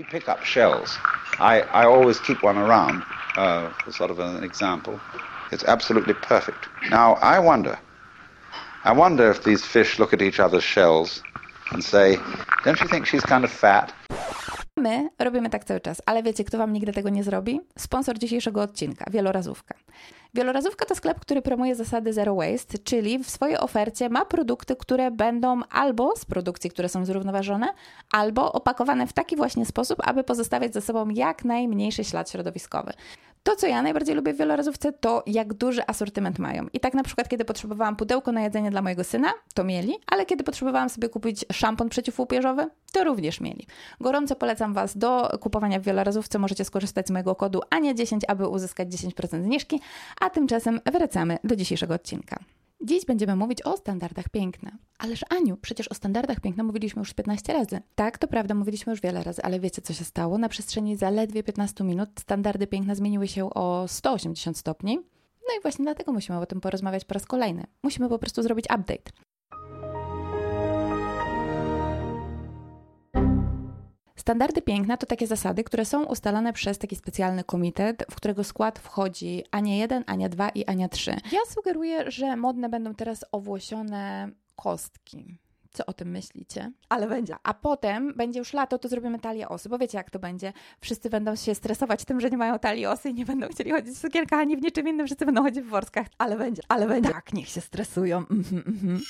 We pick up shells. I, I always keep one around uh, for sort of an example. It's absolutely perfect. Now, I wonder, I wonder if these fish look at each other's shells and say, don't you think she's kind of fat? My robimy tak cały czas, ale wiecie, kto wam nigdy tego nie zrobi? Sponsor dzisiejszego odcinka, Wielorazówka. Wielorazówka to sklep, który promuje zasady zero waste, czyli w swojej ofercie ma produkty, które będą albo z produkcji, które są zrównoważone, albo opakowane w taki właśnie sposób, aby pozostawiać za sobą jak najmniejszy ślad środowiskowy. To, co ja najbardziej lubię w wielorazówce, to jak duży asortyment mają. I tak na przykład, kiedy potrzebowałam pudełko na jedzenie dla mojego syna, to mieli, ale kiedy potrzebowałam sobie kupić szampon przeciwłupieżowy, to również mieli. Gorąco polecam Was do kupowania w wielorazówce. Możecie skorzystać z mojego kodu ANIA10, aby uzyskać 10% zniżki, a tymczasem wracamy do dzisiejszego odcinka. Dziś będziemy mówić o standardach piękna. Ależ Aniu, przecież o standardach piękna mówiliśmy już 15 razy. Tak, to prawda, mówiliśmy już wiele razy, ale wiecie co się stało? Na przestrzeni zaledwie 15 minut standardy piękna zmieniły się o 180 stopni. No i właśnie dlatego musimy o tym porozmawiać po raz kolejny. Musimy po prostu zrobić update. Standardy piękna to takie zasady, które są ustalane przez taki specjalny komitet, w którego skład wchodzi Ania 1, Ania 2 i Ania 3. Ja sugeruję, że modne będą teraz owłosione kostki. Co o tym myślicie? Ale będzie. A potem będzie już lato, to zrobimy talię osy, bo wiecie jak to będzie. Wszyscy będą się stresować tym, że nie mają talii osy i nie będą chcieli chodzić w sukielkach ani w niczym innym. Wszyscy będą chodzić w worskach. Ale będzie. Ale będzie. Tak, niech się stresują. Mhm, mhm.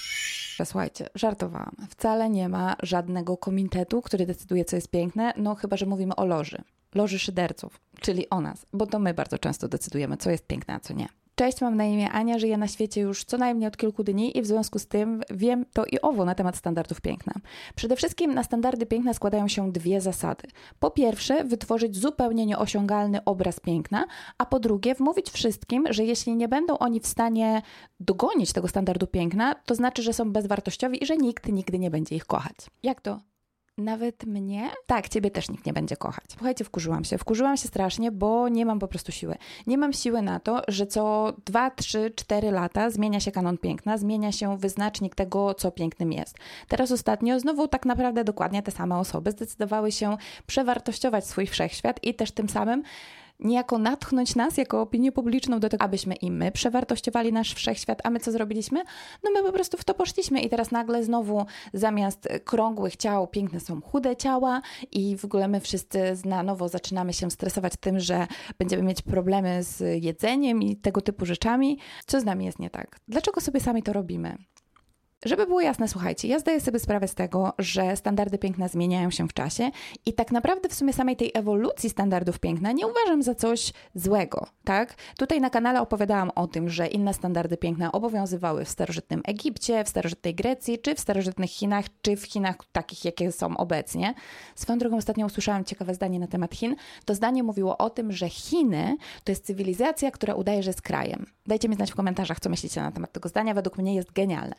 Słuchajcie, żartowałam. Wcale nie ma żadnego komitetu, który decyduje, co jest piękne, no chyba, że mówimy o loży. Loży szyderców, czyli o nas, bo to my bardzo często decydujemy, co jest piękne, a co nie. Cześć, mam na imię Ania, żyję na świecie już co najmniej od kilku dni i w związku z tym wiem to i owo na temat standardów piękna. Przede wszystkim na standardy piękna składają się dwie zasady. Po pierwsze, wytworzyć zupełnie nieosiągalny obraz piękna, a po drugie, wmówić wszystkim, że jeśli nie będą oni w stanie dogonić tego standardu piękna, to znaczy, że są bezwartościowi i że nikt nigdy nie będzie ich kochać. Jak to? Nawet mnie? Tak, ciebie też nikt nie będzie kochać. Słuchajcie, wkurzyłam się. Wkurzyłam się strasznie, bo nie mam po prostu siły. Nie mam siły na to, że co 2, 3, 4 lata zmienia się kanon piękna, zmienia się wyznacznik tego, co pięknym jest. Teraz ostatnio znowu tak naprawdę dokładnie te same osoby zdecydowały się przewartościować swój wszechświat i też tym samym niejako natchnąć nas jako opinię publiczną do tego, abyśmy i my przewartościowali nasz wszechświat, a my co zrobiliśmy? No my po prostu w to poszliśmy i teraz nagle znowu zamiast krągłych ciał piękne są chude ciała i w ogóle my wszyscy na nowo zaczynamy się stresować tym, że będziemy mieć problemy z jedzeniem i tego typu rzeczami. Co z nami jest nie tak? Dlaczego sobie sami to robimy? Żeby było jasne, słuchajcie, ja zdaję sobie sprawę z tego, że standardy piękna zmieniają się w czasie i tak naprawdę w sumie samej tej ewolucji standardów piękna nie uważam za coś złego, tak? Tutaj na kanale opowiadałam o tym, że inne standardy piękna obowiązywały w starożytnym Egipcie, w starożytnej Grecji, czy w starożytnych Chinach, czy w Chinach takich, jakie są obecnie. Swoją drogą ostatnio usłyszałam ciekawe zdanie na temat Chin. To zdanie mówiło o tym, że Chiny to jest cywilizacja, która udaje, że jest krajem. Dajcie mi znać w komentarzach, co myślicie na temat tego zdania. Według mnie jest genialne.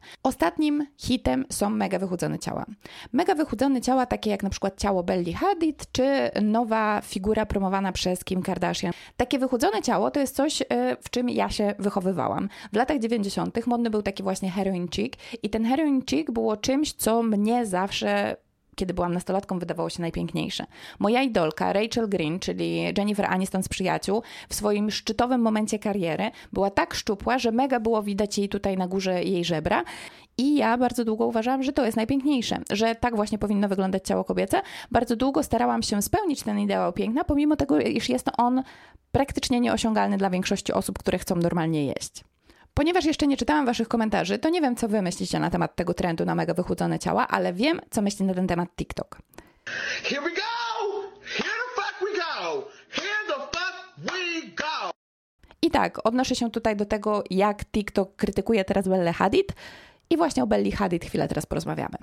Ostatnim hitem są mega wychudzone ciała. Mega wychudzone ciała, takie jak na przykład ciało Belly Hadid, czy nowa figura promowana przez Kim Kardashian. Takie wychudzone ciało to jest coś, e, w czym ja się wychowywałam. W latach 90. modny był taki właśnie heroin chic i ten heroin chic było czymś, co mnie zawsze kiedy byłam nastolatką, wydawało się najpiękniejsze. Moja idolka, Rachel Green, czyli Jennifer Aniston z przyjaciół, w swoim szczytowym momencie kariery była tak szczupła, że mega było widać jej tutaj na górze jej żebra. I ja bardzo długo uważałam, że to jest najpiękniejsze, że tak właśnie powinno wyglądać ciało kobiece. Bardzo długo starałam się spełnić ten ideał piękna, pomimo tego, iż jest on praktycznie nieosiągalny dla większości osób, które chcą normalnie jeść. Ponieważ jeszcze nie czytałam Waszych komentarzy, to nie wiem, co Wy myślicie na temat tego trendu na mega wychudzone ciała, ale wiem, co myśli na ten temat TikTok. Here we go! Here the fuck we go! Here the fuck we go! I tak, odnoszę się tutaj do tego, jak TikTok krytykuje teraz Belle Hadid i właśnie o Belli Hadid chwilę teraz porozmawiamy.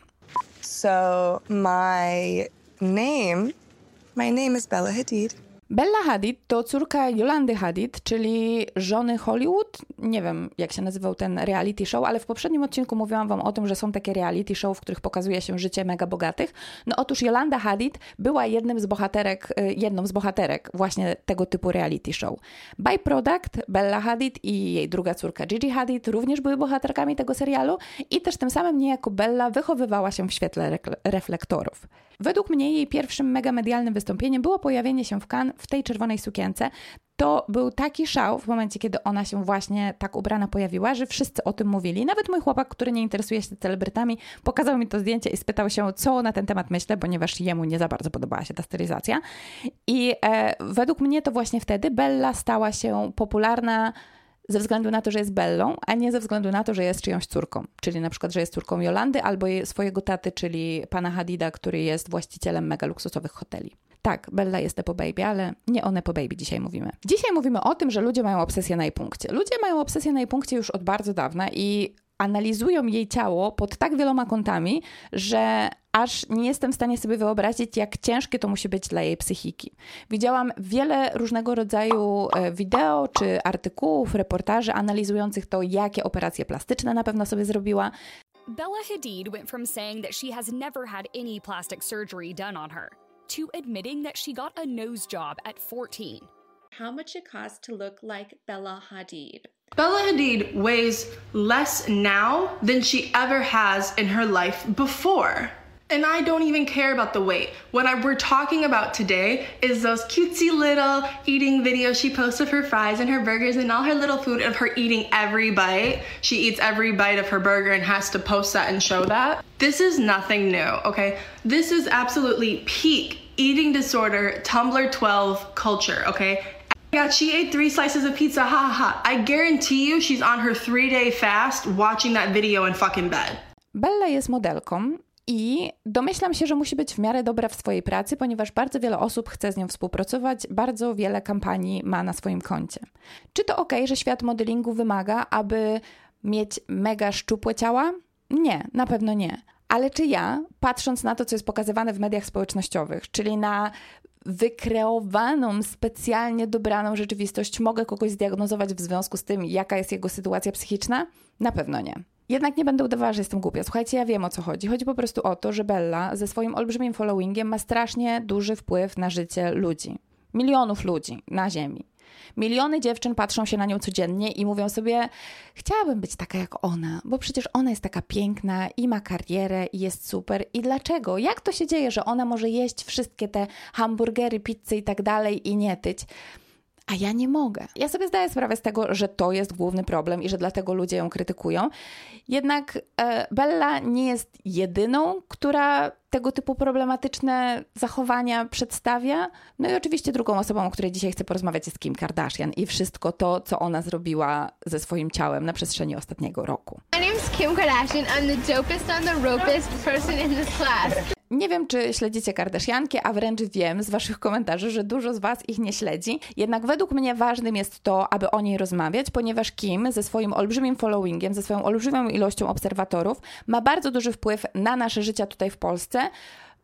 So my name, my name is Bella Hadid. Bella Hadid to córka Yolandy Hadid, czyli żony Hollywood. Nie wiem, jak się nazywał ten reality show, ale w poprzednim odcinku mówiłam wam o tym, że są takie reality show, w których pokazuje się życie mega bogatych. No otóż Yolanda Hadid była jednym z bohaterek, y, jedną z bohaterek właśnie tego typu reality show. Byproduct, Bella Hadid i jej druga córka Gigi Hadid również były bohaterkami tego serialu i też tym samym niejako Bella wychowywała się w świetle reflektorów. Według mnie jej pierwszym mega medialnym wystąpieniem było pojawienie się w Cannes w tej czerwonej sukience. To był taki szał w momencie, kiedy ona się właśnie tak ubrana pojawiła, że wszyscy o tym mówili. Nawet mój chłopak, który nie interesuje się celebrytami, pokazał mi to zdjęcie i spytał się, co na ten temat myślę, ponieważ jemu nie za bardzo podobała się ta stylizacja. I e, według mnie to właśnie wtedy Bella stała się popularna ze względu na to, że jest Bellą, a nie ze względu na to, że jest czyjąś córką. Czyli na przykład, że jest córką Jolandy albo swojego taty, czyli pana Hadida, który jest właścicielem mega luksusowych hoteli. Tak, Bella jest po baby, ale nie one po baby dzisiaj mówimy. Dzisiaj mówimy o tym, że ludzie mają obsesję na jej punkcie. Ludzie mają obsesję na jej punkcie już od bardzo dawna i analizują jej ciało pod tak wieloma kątami, że aż nie jestem w stanie sobie wyobrazić, jak ciężkie to musi być dla jej psychiki. Widziałam wiele różnego rodzaju e, wideo czy artykułów, reportaży analizujących to, jakie operacje plastyczne na pewno sobie zrobiła. Bella Hadid went from saying that she has never had any plastic surgery done on her to admitting that she got a nose job at 14. How much it costs to look like Bella Hadid? Bella Hadid weighs less now than she ever has in her life before. And I don't even care about the weight. What I, we're talking about today is those cutesy little eating videos she posts of her fries and her burgers and all her little food of her eating every bite. She eats every bite of her burger and has to post that and show that. This is nothing new, okay? This is absolutely peak eating disorder, Tumblr 12 culture, okay? God, she ate three slices of pizza, ha ha ha. I guarantee you she's on her three day fast watching that video in fucking bed. Bella jest modelką i domyślam się, że musi być w miarę dobra w swojej pracy, ponieważ bardzo wiele osób chce z nią współpracować, bardzo wiele kampanii ma na swoim koncie. Czy to ok, że świat modelingu wymaga, aby mieć mega szczupłe ciała? Nie, na pewno nie. Ale czy ja, patrząc na to, co jest pokazywane w mediach społecznościowych, czyli na wykreowaną, specjalnie dobraną rzeczywistość, mogę kogoś zdiagnozować w związku z tym, jaka jest jego sytuacja psychiczna? Na pewno nie. Jednak nie będę udawała, że jestem głupia. Słuchajcie, ja wiem o co chodzi. Chodzi po prostu o to, że Bella ze swoim olbrzymim followingiem ma strasznie duży wpływ na życie ludzi. Milionów ludzi na Ziemi. Miliony dziewczyn patrzą się na nią codziennie i mówią sobie: Chciałabym być taka jak ona, bo przecież ona jest taka piękna i ma karierę i jest super. I dlaczego? Jak to się dzieje, że ona może jeść wszystkie te hamburgery, pizzy i tak dalej i nie tyć? A ja nie mogę. Ja sobie zdaję sprawę z tego, że to jest główny problem i że dlatego ludzie ją krytykują. Jednak e, Bella nie jest jedyną, która tego typu problematyczne zachowania przedstawia. No i oczywiście drugą osobą, o której dzisiaj chcę porozmawiać jest Kim Kardashian i wszystko to, co ona zrobiła ze swoim ciałem na przestrzeni ostatniego roku. My name's Kim Kardashian. I'm the dopest on the ropest person in this class. Nie wiem, czy śledzicie Kardashianki, a wręcz wiem z waszych komentarzy, że dużo z was ich nie śledzi. Jednak według mnie ważnym jest to, aby o niej rozmawiać, ponieważ Kim ze swoim olbrzymim followingiem, ze swoją olbrzymią ilością obserwatorów ma bardzo duży wpływ na nasze życia tutaj w Polsce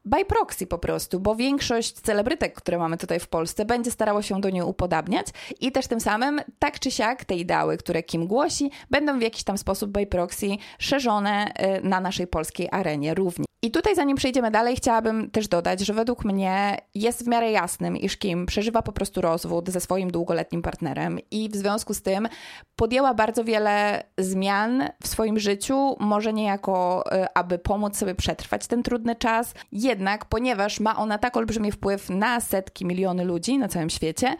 by proxy po prostu, bo większość celebrytek, które mamy tutaj w Polsce, będzie starało się do niej upodabniać i też tym samym, tak czy siak, te ideały, które Kim głosi, będą w jakiś tam sposób by proxy szerzone y, na naszej polskiej arenie również. I tutaj, zanim przejdziemy dalej, chciałabym też dodać, że według mnie jest w miarę jasnym, iż Kim przeżywa po prostu rozwód ze swoim długoletnim partnerem i w związku z tym podjęła bardzo wiele zmian w swoim życiu, może niejako, y, aby pomóc sobie przetrwać ten trudny czas. Jednak, ponieważ ma ona tak olbrzymi wpływ na setki, miliony ludzi na całym świecie,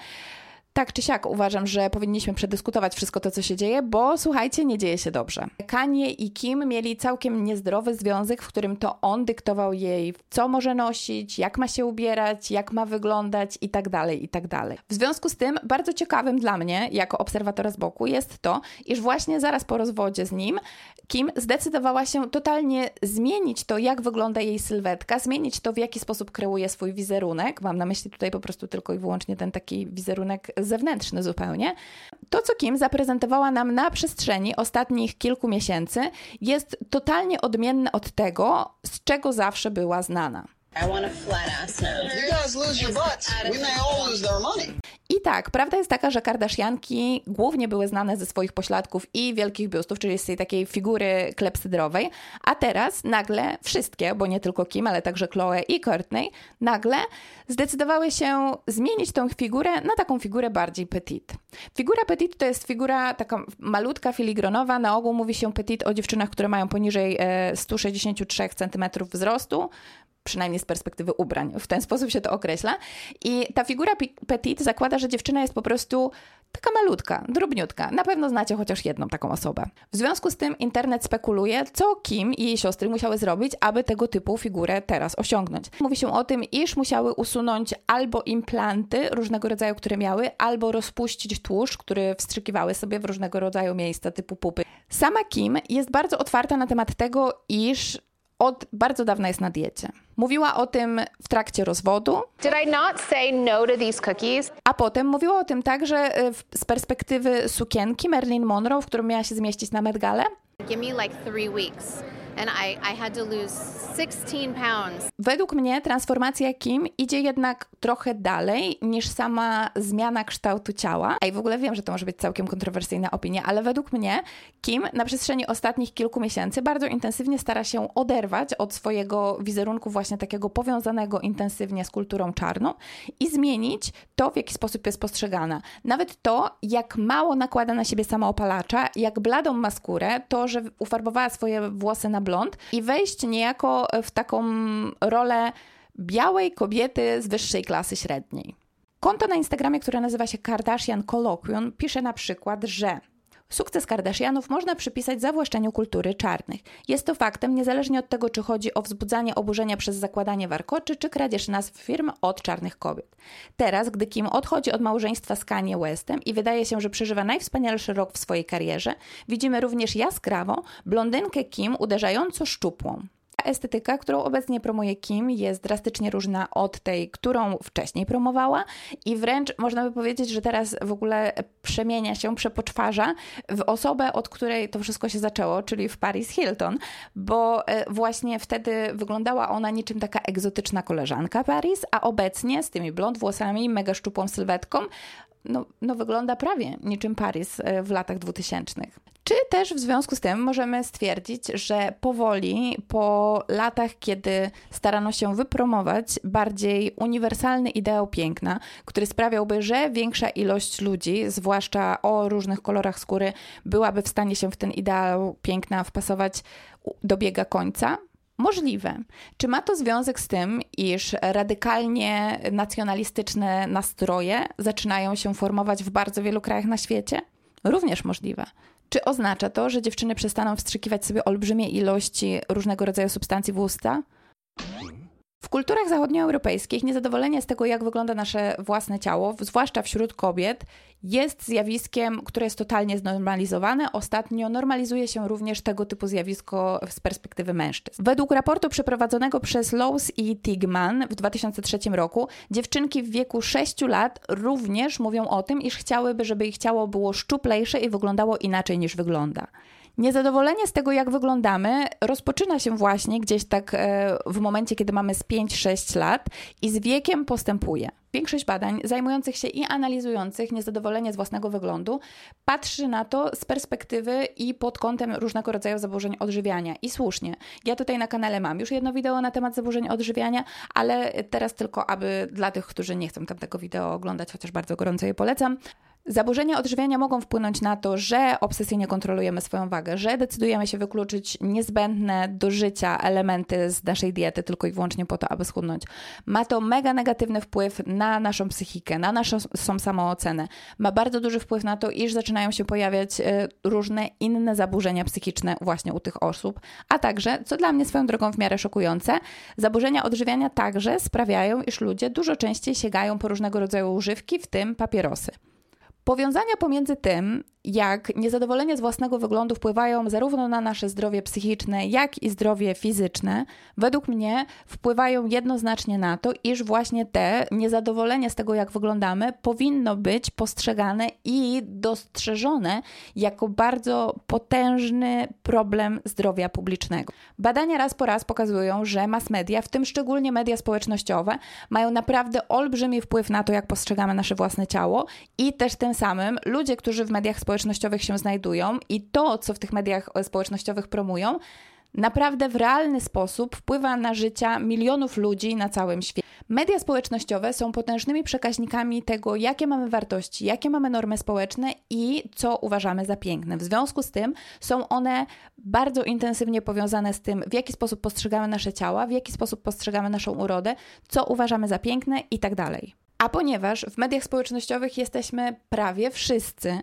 tak czy siak uważam, że powinniśmy przedyskutować wszystko to, co się dzieje, bo słuchajcie, nie dzieje się dobrze. Kanie i Kim mieli całkiem niezdrowy związek, w którym to on dyktował jej, co może nosić, jak ma się ubierać, jak ma wyglądać i tak dalej, i tak dalej. W związku z tym, bardzo ciekawym dla mnie, jako obserwatora z boku, jest to, iż właśnie zaraz po rozwodzie z nim, Kim zdecydowała się totalnie zmienić to, jak wygląda jej sylwetka, zmienić to, w jaki sposób kreuje swój wizerunek. Mam na myśli tutaj po prostu tylko i wyłącznie ten taki wizerunek zewnętrzny zupełnie. To, co Kim zaprezentowała nam na przestrzeni ostatnich kilku miesięcy, jest totalnie odmienne od tego, z czego zawsze była znana. I want a flat ass. You guys lose your butts. We may all lose their money. I tak, prawda jest taka, że Kardashianki głównie były znane ze swoich pośladków i wielkich biustów, czyli z tej takiej figury klepsydrowej, a teraz nagle wszystkie, bo nie tylko Kim, ale także Chloe i Courtney, nagle zdecydowały się zmienić tą figurę na taką figurę bardziej petit. Figura petit to jest figura taka malutka, filigronowa, na ogół mówi się petit o dziewczynach, które mają poniżej 163 e, cm wzrostu, przynajmniej z perspektywy ubrań. W ten sposób się to określa. I ta figura petit zakłada, że dziewczyna jest po prostu taka malutka, drobniutka. Na pewno znacie chociaż jedną taką osobę. W związku z tym internet spekuluje, co Kim i jej siostry musiały zrobić, aby tego typu figurę teraz osiągnąć. Mówi się o tym, iż musiały usunąć albo implanty różnego rodzaju, które miały, albo rozpuścić tłuszcz, który wstrzykiwały sobie w różnego rodzaju miejsca typu pupy. Sama Kim jest bardzo otwarta na temat tego, iż od bardzo dawna jest na diecie. Mówiła o tym w trakcie rozwodu. Did I not say no to these cookies? A potem mówiła o tym także e, z perspektywy sukienki Marilyn Monroe, w którą miała się zmieścić na Met Gale. Give me like three weeks and I, I had to lose 16 pounds. Według mnie transformacja Kim idzie jednak trochę dalej niż sama zmiana kształtu ciała. A i w ogóle wiem, że to może być całkiem kontrowersyjna opinia, ale według mnie Kim na przestrzeni ostatnich kilku miesięcy bardzo intensywnie stara się oderwać od swojego wizerunku właśnie takiego powiązanego intensywnie z kulturą czarną i zmienić to, w jaki sposób jest postrzegana. Nawet to, jak mało nakłada na siebie sama opalacza, jak bladą ma skórę, to, że ufarbowała swoje włosy na blond i wejść niejako w taką rolę białej kobiety z wyższej klasy średniej. Konto na Instagramie, które nazywa się Kardashian Colloquium, pisze na przykład, że Sukces Kardashianów można przypisać zawłaszczeniu kultury czarnych. Jest to faktem niezależnie od tego, czy chodzi o wzbudzanie oburzenia przez zakładanie warkoczy, czy kradzież nazw firm od czarnych kobiet. Teraz, gdy Kim odchodzi od małżeństwa z Kanye Westem i wydaje się, że przeżywa najwspanialszy rok w swojej karierze, widzimy również jaskrawą blondynkę Kim uderzająco szczupłą estetyka, którą obecnie promuje Kim, jest drastycznie różna od tej, którą wcześniej promowała i wręcz można by powiedzieć, że teraz w ogóle przemienia się, przepoczwarza w osobę, od której to wszystko się zaczęło, czyli w Paris Hilton, bo e, właśnie wtedy wyglądała ona niczym taka egzotyczna koleżanka Paris, a obecnie z tymi blond włosami, mega szczupłą sylwetką no, no wygląda prawie niczym Paris e, w latach 2000. Czy też w związku z tym możemy stwierdzić, że powoli, po latach, kiedy starano się wypromować bardziej uniwersalny ideał piękna, który sprawiałby, że większa ilość ludzi, zwłaszcza o różnych kolorach skóry, byłaby w stanie się w ten ideał piękna wpasować, dobiega końca? Możliwe. Czy ma to związek z tym, iż radykalnie nacjonalistyczne nastroje zaczynają się formować w bardzo wielu krajach na świecie? Również możliwe. Czy oznacza to, że dziewczyny przestaną wstrzykiwać sobie olbrzymie ilości różnego rodzaju substancji w usta? Kulturach zachodnioeuropejskich niezadowolenie z tego, jak wygląda nasze własne ciało, zwłaszcza wśród kobiet, jest zjawiskiem, które jest totalnie znormalizowane. Ostatnio normalizuje się również tego typu zjawisko z perspektywy mężczyzn. Według raportu przeprowadzonego przez Lowe's i Tigman w 2003 roku, dziewczynki w wieku 6 lat również mówią o tym, iż chciałyby, żeby ich ciało było szczuplejsze i wyglądało inaczej niż wygląda. Niezadowolenie z tego, jak wyglądamy, rozpoczyna się właśnie gdzieś tak e, w momencie, kiedy mamy z 5-6 lat i z wiekiem postępuje. Większość badań zajmujących się i analizujących niezadowolenie z własnego wyglądu patrzy na to z perspektywy i pod kątem różnego rodzaju zaburzeń odżywiania. I słusznie. Ja tutaj na kanale mam już jedno wideo na temat zaburzeń odżywiania, ale teraz tylko, aby dla tych, którzy nie chcą tamtego wideo oglądać, chociaż bardzo gorąco je polecam, Zaburzenia odżywiania mogą wpłynąć na to, że obsesyjnie kontrolujemy swoją wagę, że decydujemy się wykluczyć niezbędne do życia elementy z naszej diety tylko i wyłącznie po to, aby schudnąć. Ma to mega negatywny wpływ na naszą psychikę, na naszą samoocenę. Ma bardzo duży wpływ na to, iż zaczynają się pojawiać e, różne inne zaburzenia psychiczne właśnie u tych osób, a także, co dla mnie swoją drogą w miarę szokujące, zaburzenia odżywiania także sprawiają, iż ludzie dużo częściej sięgają po różnego rodzaju używki, w tym papierosy. Powiązania pomiędzy tym, jak niezadowolenie z własnego wyglądu wpływają zarówno na nasze zdrowie psychiczne, jak i zdrowie fizyczne, według mnie wpływają jednoznacznie na to, iż właśnie te niezadowolenie z tego, jak wyglądamy, powinno być postrzegane i dostrzeżone jako bardzo potężny problem zdrowia publicznego. Badania raz po raz pokazują, że mass media, w tym szczególnie media społecznościowe, mają naprawdę olbrzymi wpływ na to, jak postrzegamy nasze własne ciało i też tym samym ludzie, którzy w mediach społecznościowych społecznościowych się znajdują i to, co w tych mediach społecznościowych promują, naprawdę w realny sposób wpływa na życia milionów ludzi na całym świecie. Media społecznościowe są potężnymi przekaźnikami tego, jakie mamy wartości, jakie mamy normy społeczne i co uważamy za piękne. W związku z tym są one bardzo intensywnie powiązane z tym, w jaki sposób postrzegamy nasze ciała, w jaki sposób postrzegamy naszą urodę, co uważamy za piękne i tak dalej. A ponieważ w mediach społecznościowych jesteśmy prawie wszyscy,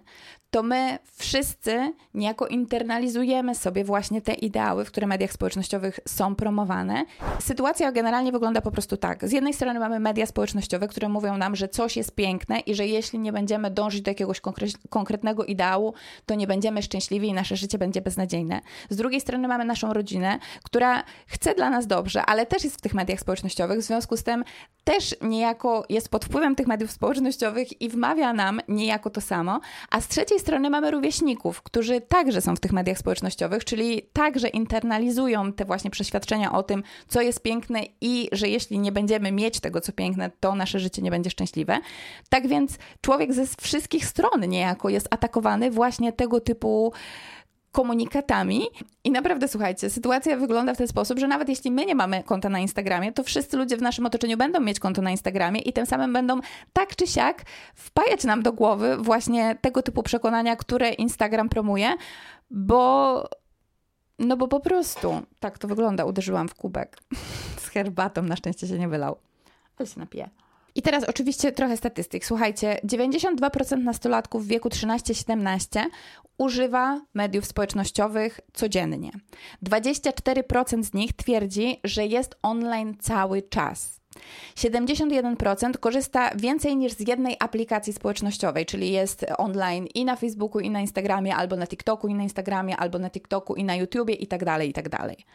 to my wszyscy niejako internalizujemy sobie właśnie te ideały, w które mediach społecznościowych są promowane. Sytuacja generalnie wygląda po prostu tak. Z jednej strony mamy media społecznościowe, które mówią nam, że coś jest piękne i że jeśli nie będziemy dążyć do jakiegoś konkretnego ideału, to nie będziemy szczęśliwi i nasze życie będzie beznadziejne. Z drugiej strony mamy naszą rodzinę, która chce dla nas dobrze, ale też jest w tych mediach społecznościowych, w związku z tym też niejako jest pod wpływem tych mediów społecznościowych i wmawia nam niejako to samo, a z trzeciej strony mamy rówieśników, którzy także są w tych mediach społecznościowych, czyli także internalizują te właśnie przeświadczenia o tym, co jest piękne i że jeśli nie będziemy mieć tego, co piękne, to nasze życie nie będzie szczęśliwe. Tak więc człowiek ze wszystkich stron niejako jest atakowany właśnie tego typu komunikatami. I naprawdę, słuchajcie, sytuacja wygląda w ten sposób, że nawet jeśli my nie mamy konta na Instagramie, to wszyscy ludzie w naszym otoczeniu będą mieć konto na Instagramie i tym samym będą tak czy siak wpajać nam do głowy właśnie tego typu przekonania, które Instagram promuje, bo. No bo po prostu tak to wygląda. Uderzyłam w kubek z herbatą, na szczęście się nie wylał. Ale się napiję. I teraz oczywiście trochę statystyk. Słuchajcie, 92% nastolatków w wieku 13-17 używa mediów społecznościowych codziennie. 24% z nich twierdzi, że jest online cały czas. 71% korzysta więcej niż z jednej aplikacji społecznościowej, czyli jest online i na Facebooku, i na Instagramie, albo na TikToku, i na Instagramie, albo na TikToku, i na YouTubie, i tak dalej, i tak dalej.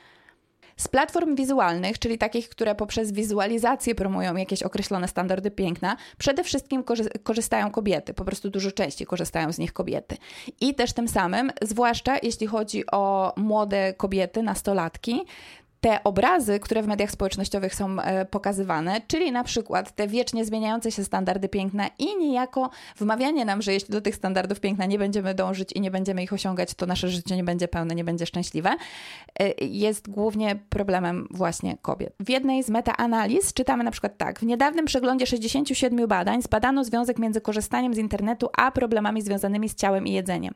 Z platform wizualnych, czyli takich, które poprzez wizualizację promują jakieś określone standardy piękna, przede wszystkim korzystają kobiety, po prostu dużo częściej korzystają z nich kobiety. I też tym samym, zwłaszcza jeśli chodzi o młode kobiety, nastolatki, te obrazy, które w mediach społecznościowych są e, pokazywane, czyli na przykład te wiecznie zmieniające się standardy piękna i niejako wmawianie nam, że jeśli do tych standardów piękna nie będziemy dążyć i nie będziemy ich osiągać, to nasze życie nie będzie pełne, nie będzie szczęśliwe, e, jest głównie problemem właśnie kobiet. W jednej z metaanaliz czytamy na przykład tak: w niedawnym przeglądzie 67 badań zbadano związek między korzystaniem z internetu a problemami związanymi z ciałem i jedzeniem.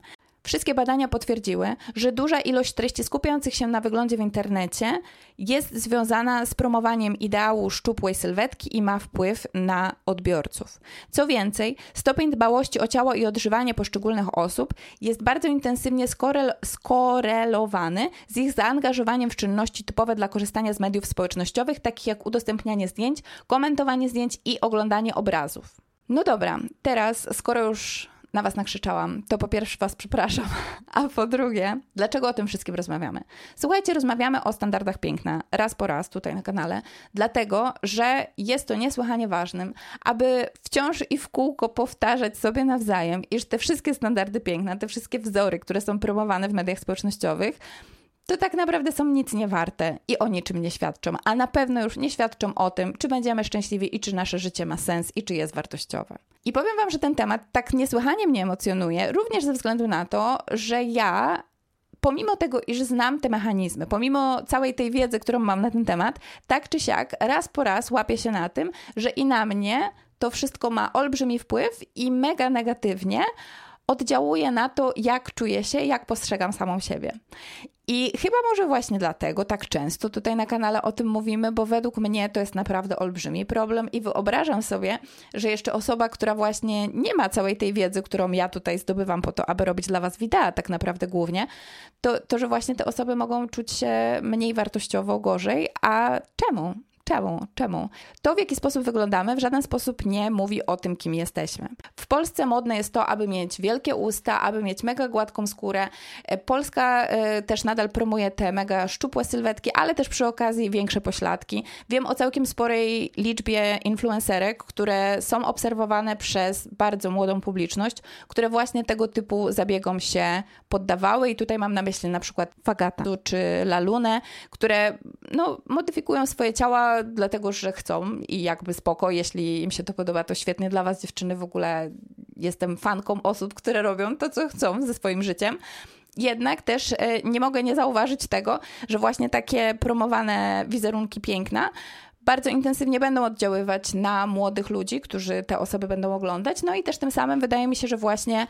Wszystkie badania potwierdziły, że duża ilość treści skupiających się na wyglądzie w internecie jest związana z promowaniem ideału szczupłej sylwetki i ma wpływ na odbiorców. Co więcej, stopień dbałości o ciało i odżywanie poszczególnych osób jest bardzo intensywnie skorel skorelowany z ich zaangażowaniem w czynności typowe dla korzystania z mediów społecznościowych, takich jak udostępnianie zdjęć, komentowanie zdjęć i oglądanie obrazów. No dobra, teraz skoro już na Was nakrzyczałam, to po pierwsze Was przepraszam, a po drugie, dlaczego o tym wszystkim rozmawiamy? Słuchajcie, rozmawiamy o standardach piękna raz po raz tutaj na kanale, dlatego, że jest to niesłychanie ważnym, aby wciąż i w kółko powtarzać sobie nawzajem, iż te wszystkie standardy piękna, te wszystkie wzory, które są promowane w mediach społecznościowych, to tak naprawdę są nic nie warte i o niczym nie świadczą, a na pewno już nie świadczą o tym, czy będziemy szczęśliwi i czy nasze życie ma sens i czy jest wartościowe. I powiem Wam, że ten temat tak niesłychanie mnie emocjonuje, również ze względu na to, że ja pomimo tego, iż znam te mechanizmy, pomimo całej tej wiedzy, którą mam na ten temat, tak czy siak, raz po raz łapię się na tym, że i na mnie to wszystko ma olbrzymi wpływ i mega negatywnie oddziałuje na to, jak czuję się, jak postrzegam samą siebie. I chyba może właśnie dlatego tak często tutaj na kanale o tym mówimy, bo według mnie to jest naprawdę olbrzymi problem i wyobrażam sobie, że jeszcze osoba, która właśnie nie ma całej tej wiedzy, którą ja tutaj zdobywam po to, aby robić dla Was wideo, tak naprawdę głównie, to, to że właśnie te osoby mogą czuć się mniej wartościowo, gorzej. A czemu? Czemu? Czemu? To, w jaki sposób wyglądamy, w żaden sposób nie mówi o tym, kim jesteśmy. W Polsce modne jest to, aby mieć wielkie usta, aby mieć mega gładką skórę. E, Polska y, też nadal promuje te mega szczupłe sylwetki, ale też przy okazji większe pośladki. Wiem o całkiem sporej liczbie influencerek, które są obserwowane przez bardzo młodą publiczność, które właśnie tego typu zabiegom się poddawały i tutaj mam na myśli na przykład Fagata czy Lalunę, które no, modyfikują swoje ciała dlatego że chcą i jakby spoko, jeśli im się to podoba, to świetnie dla was dziewczyny, w ogóle jestem fanką osób, które robią to, co chcą ze swoim życiem. jednak też e, nie mogę nie zauważyć tego, że właśnie takie promowane wizerunki piękna bardzo intensywnie będą oddziaływać na młodych ludzi, którzy te osoby będą oglądać. No i też tym samym wydaje mi się, że właśnie,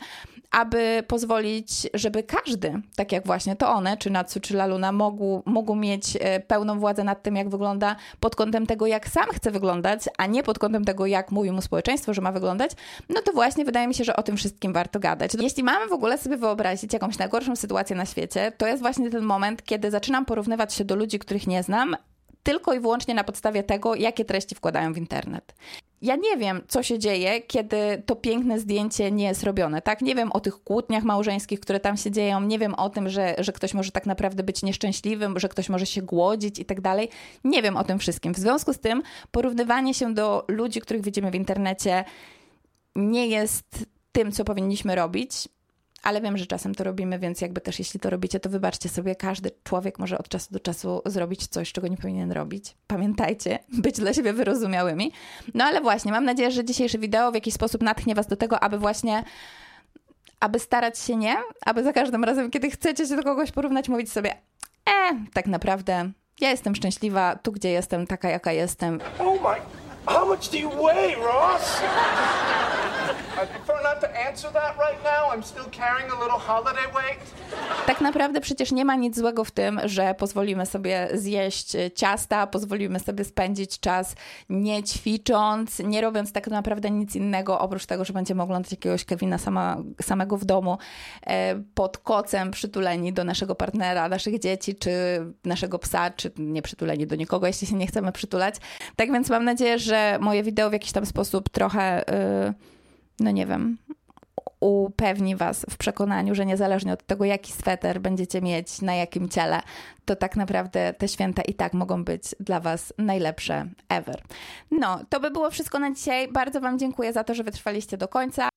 aby pozwolić, żeby każdy, tak jak właśnie to one, czy Natsu, czy Laluna, mógł, mógł mieć e, pełną władzę nad tym, jak wygląda pod kątem tego, jak sam chce wyglądać, a nie pod kątem tego, jak mówi mu społeczeństwo, że ma wyglądać, no to właśnie wydaje mi się, że o tym wszystkim warto gadać. Jeśli mamy w ogóle sobie wyobrazić jakąś najgorszą sytuację na świecie, to jest właśnie ten moment, kiedy zaczynam porównywać się do ludzi, których nie znam, tylko i wyłącznie na podstawie tego, jakie treści wkładają w internet. Ja nie wiem, co się dzieje, kiedy to piękne zdjęcie nie jest robione, tak? Nie wiem o tych kłótniach małżeńskich, które tam się dzieją, nie wiem o tym, że, że ktoś może tak naprawdę być nieszczęśliwym, że ktoś może się głodzić i tak dalej. Nie wiem o tym wszystkim. W związku z tym porównywanie się do ludzi, których widzimy w internecie, nie jest tym, co powinniśmy robić ale wiem, że czasem to robimy, więc jakby też jeśli to robicie, to wybaczcie sobie, każdy człowiek może od czasu do czasu zrobić coś, czego nie powinien robić. Pamiętajcie, być dla siebie wyrozumiałymi. No ale właśnie, mam nadzieję, że dzisiejsze wideo w jakiś sposób natchnie Was do tego, aby właśnie aby starać się nie, aby za każdym razem, kiedy chcecie się do kogoś porównać, mówić sobie, e, tak naprawdę ja jestem szczęśliwa tu, gdzie jestem, taka jaka jestem. Oh my, how much do you weigh, Ross? Tak naprawdę przecież nie ma nic złego w tym, że pozwolimy sobie zjeść ciasta, pozwolimy sobie spędzić czas nie ćwicząc, nie robiąc tak naprawdę nic innego, oprócz tego, że będziemy oglądać jakiegoś Kevina sama, samego w domu, e, pod kocem przytuleni do naszego partnera, naszych dzieci, czy naszego psa, czy nie przytuleni do nikogo, jeśli się nie chcemy przytulać. Tak więc mam nadzieję, że moje wideo w jakiś tam sposób trochę... Yy, no nie wiem, upewni Was w przekonaniu, że niezależnie od tego, jaki sweter będziecie mieć, na jakim ciele, to tak naprawdę te święta i tak mogą być dla Was najlepsze ever. No, to by było wszystko na dzisiaj. Bardzo Wam dziękuję za to, że wytrwaliście do końca.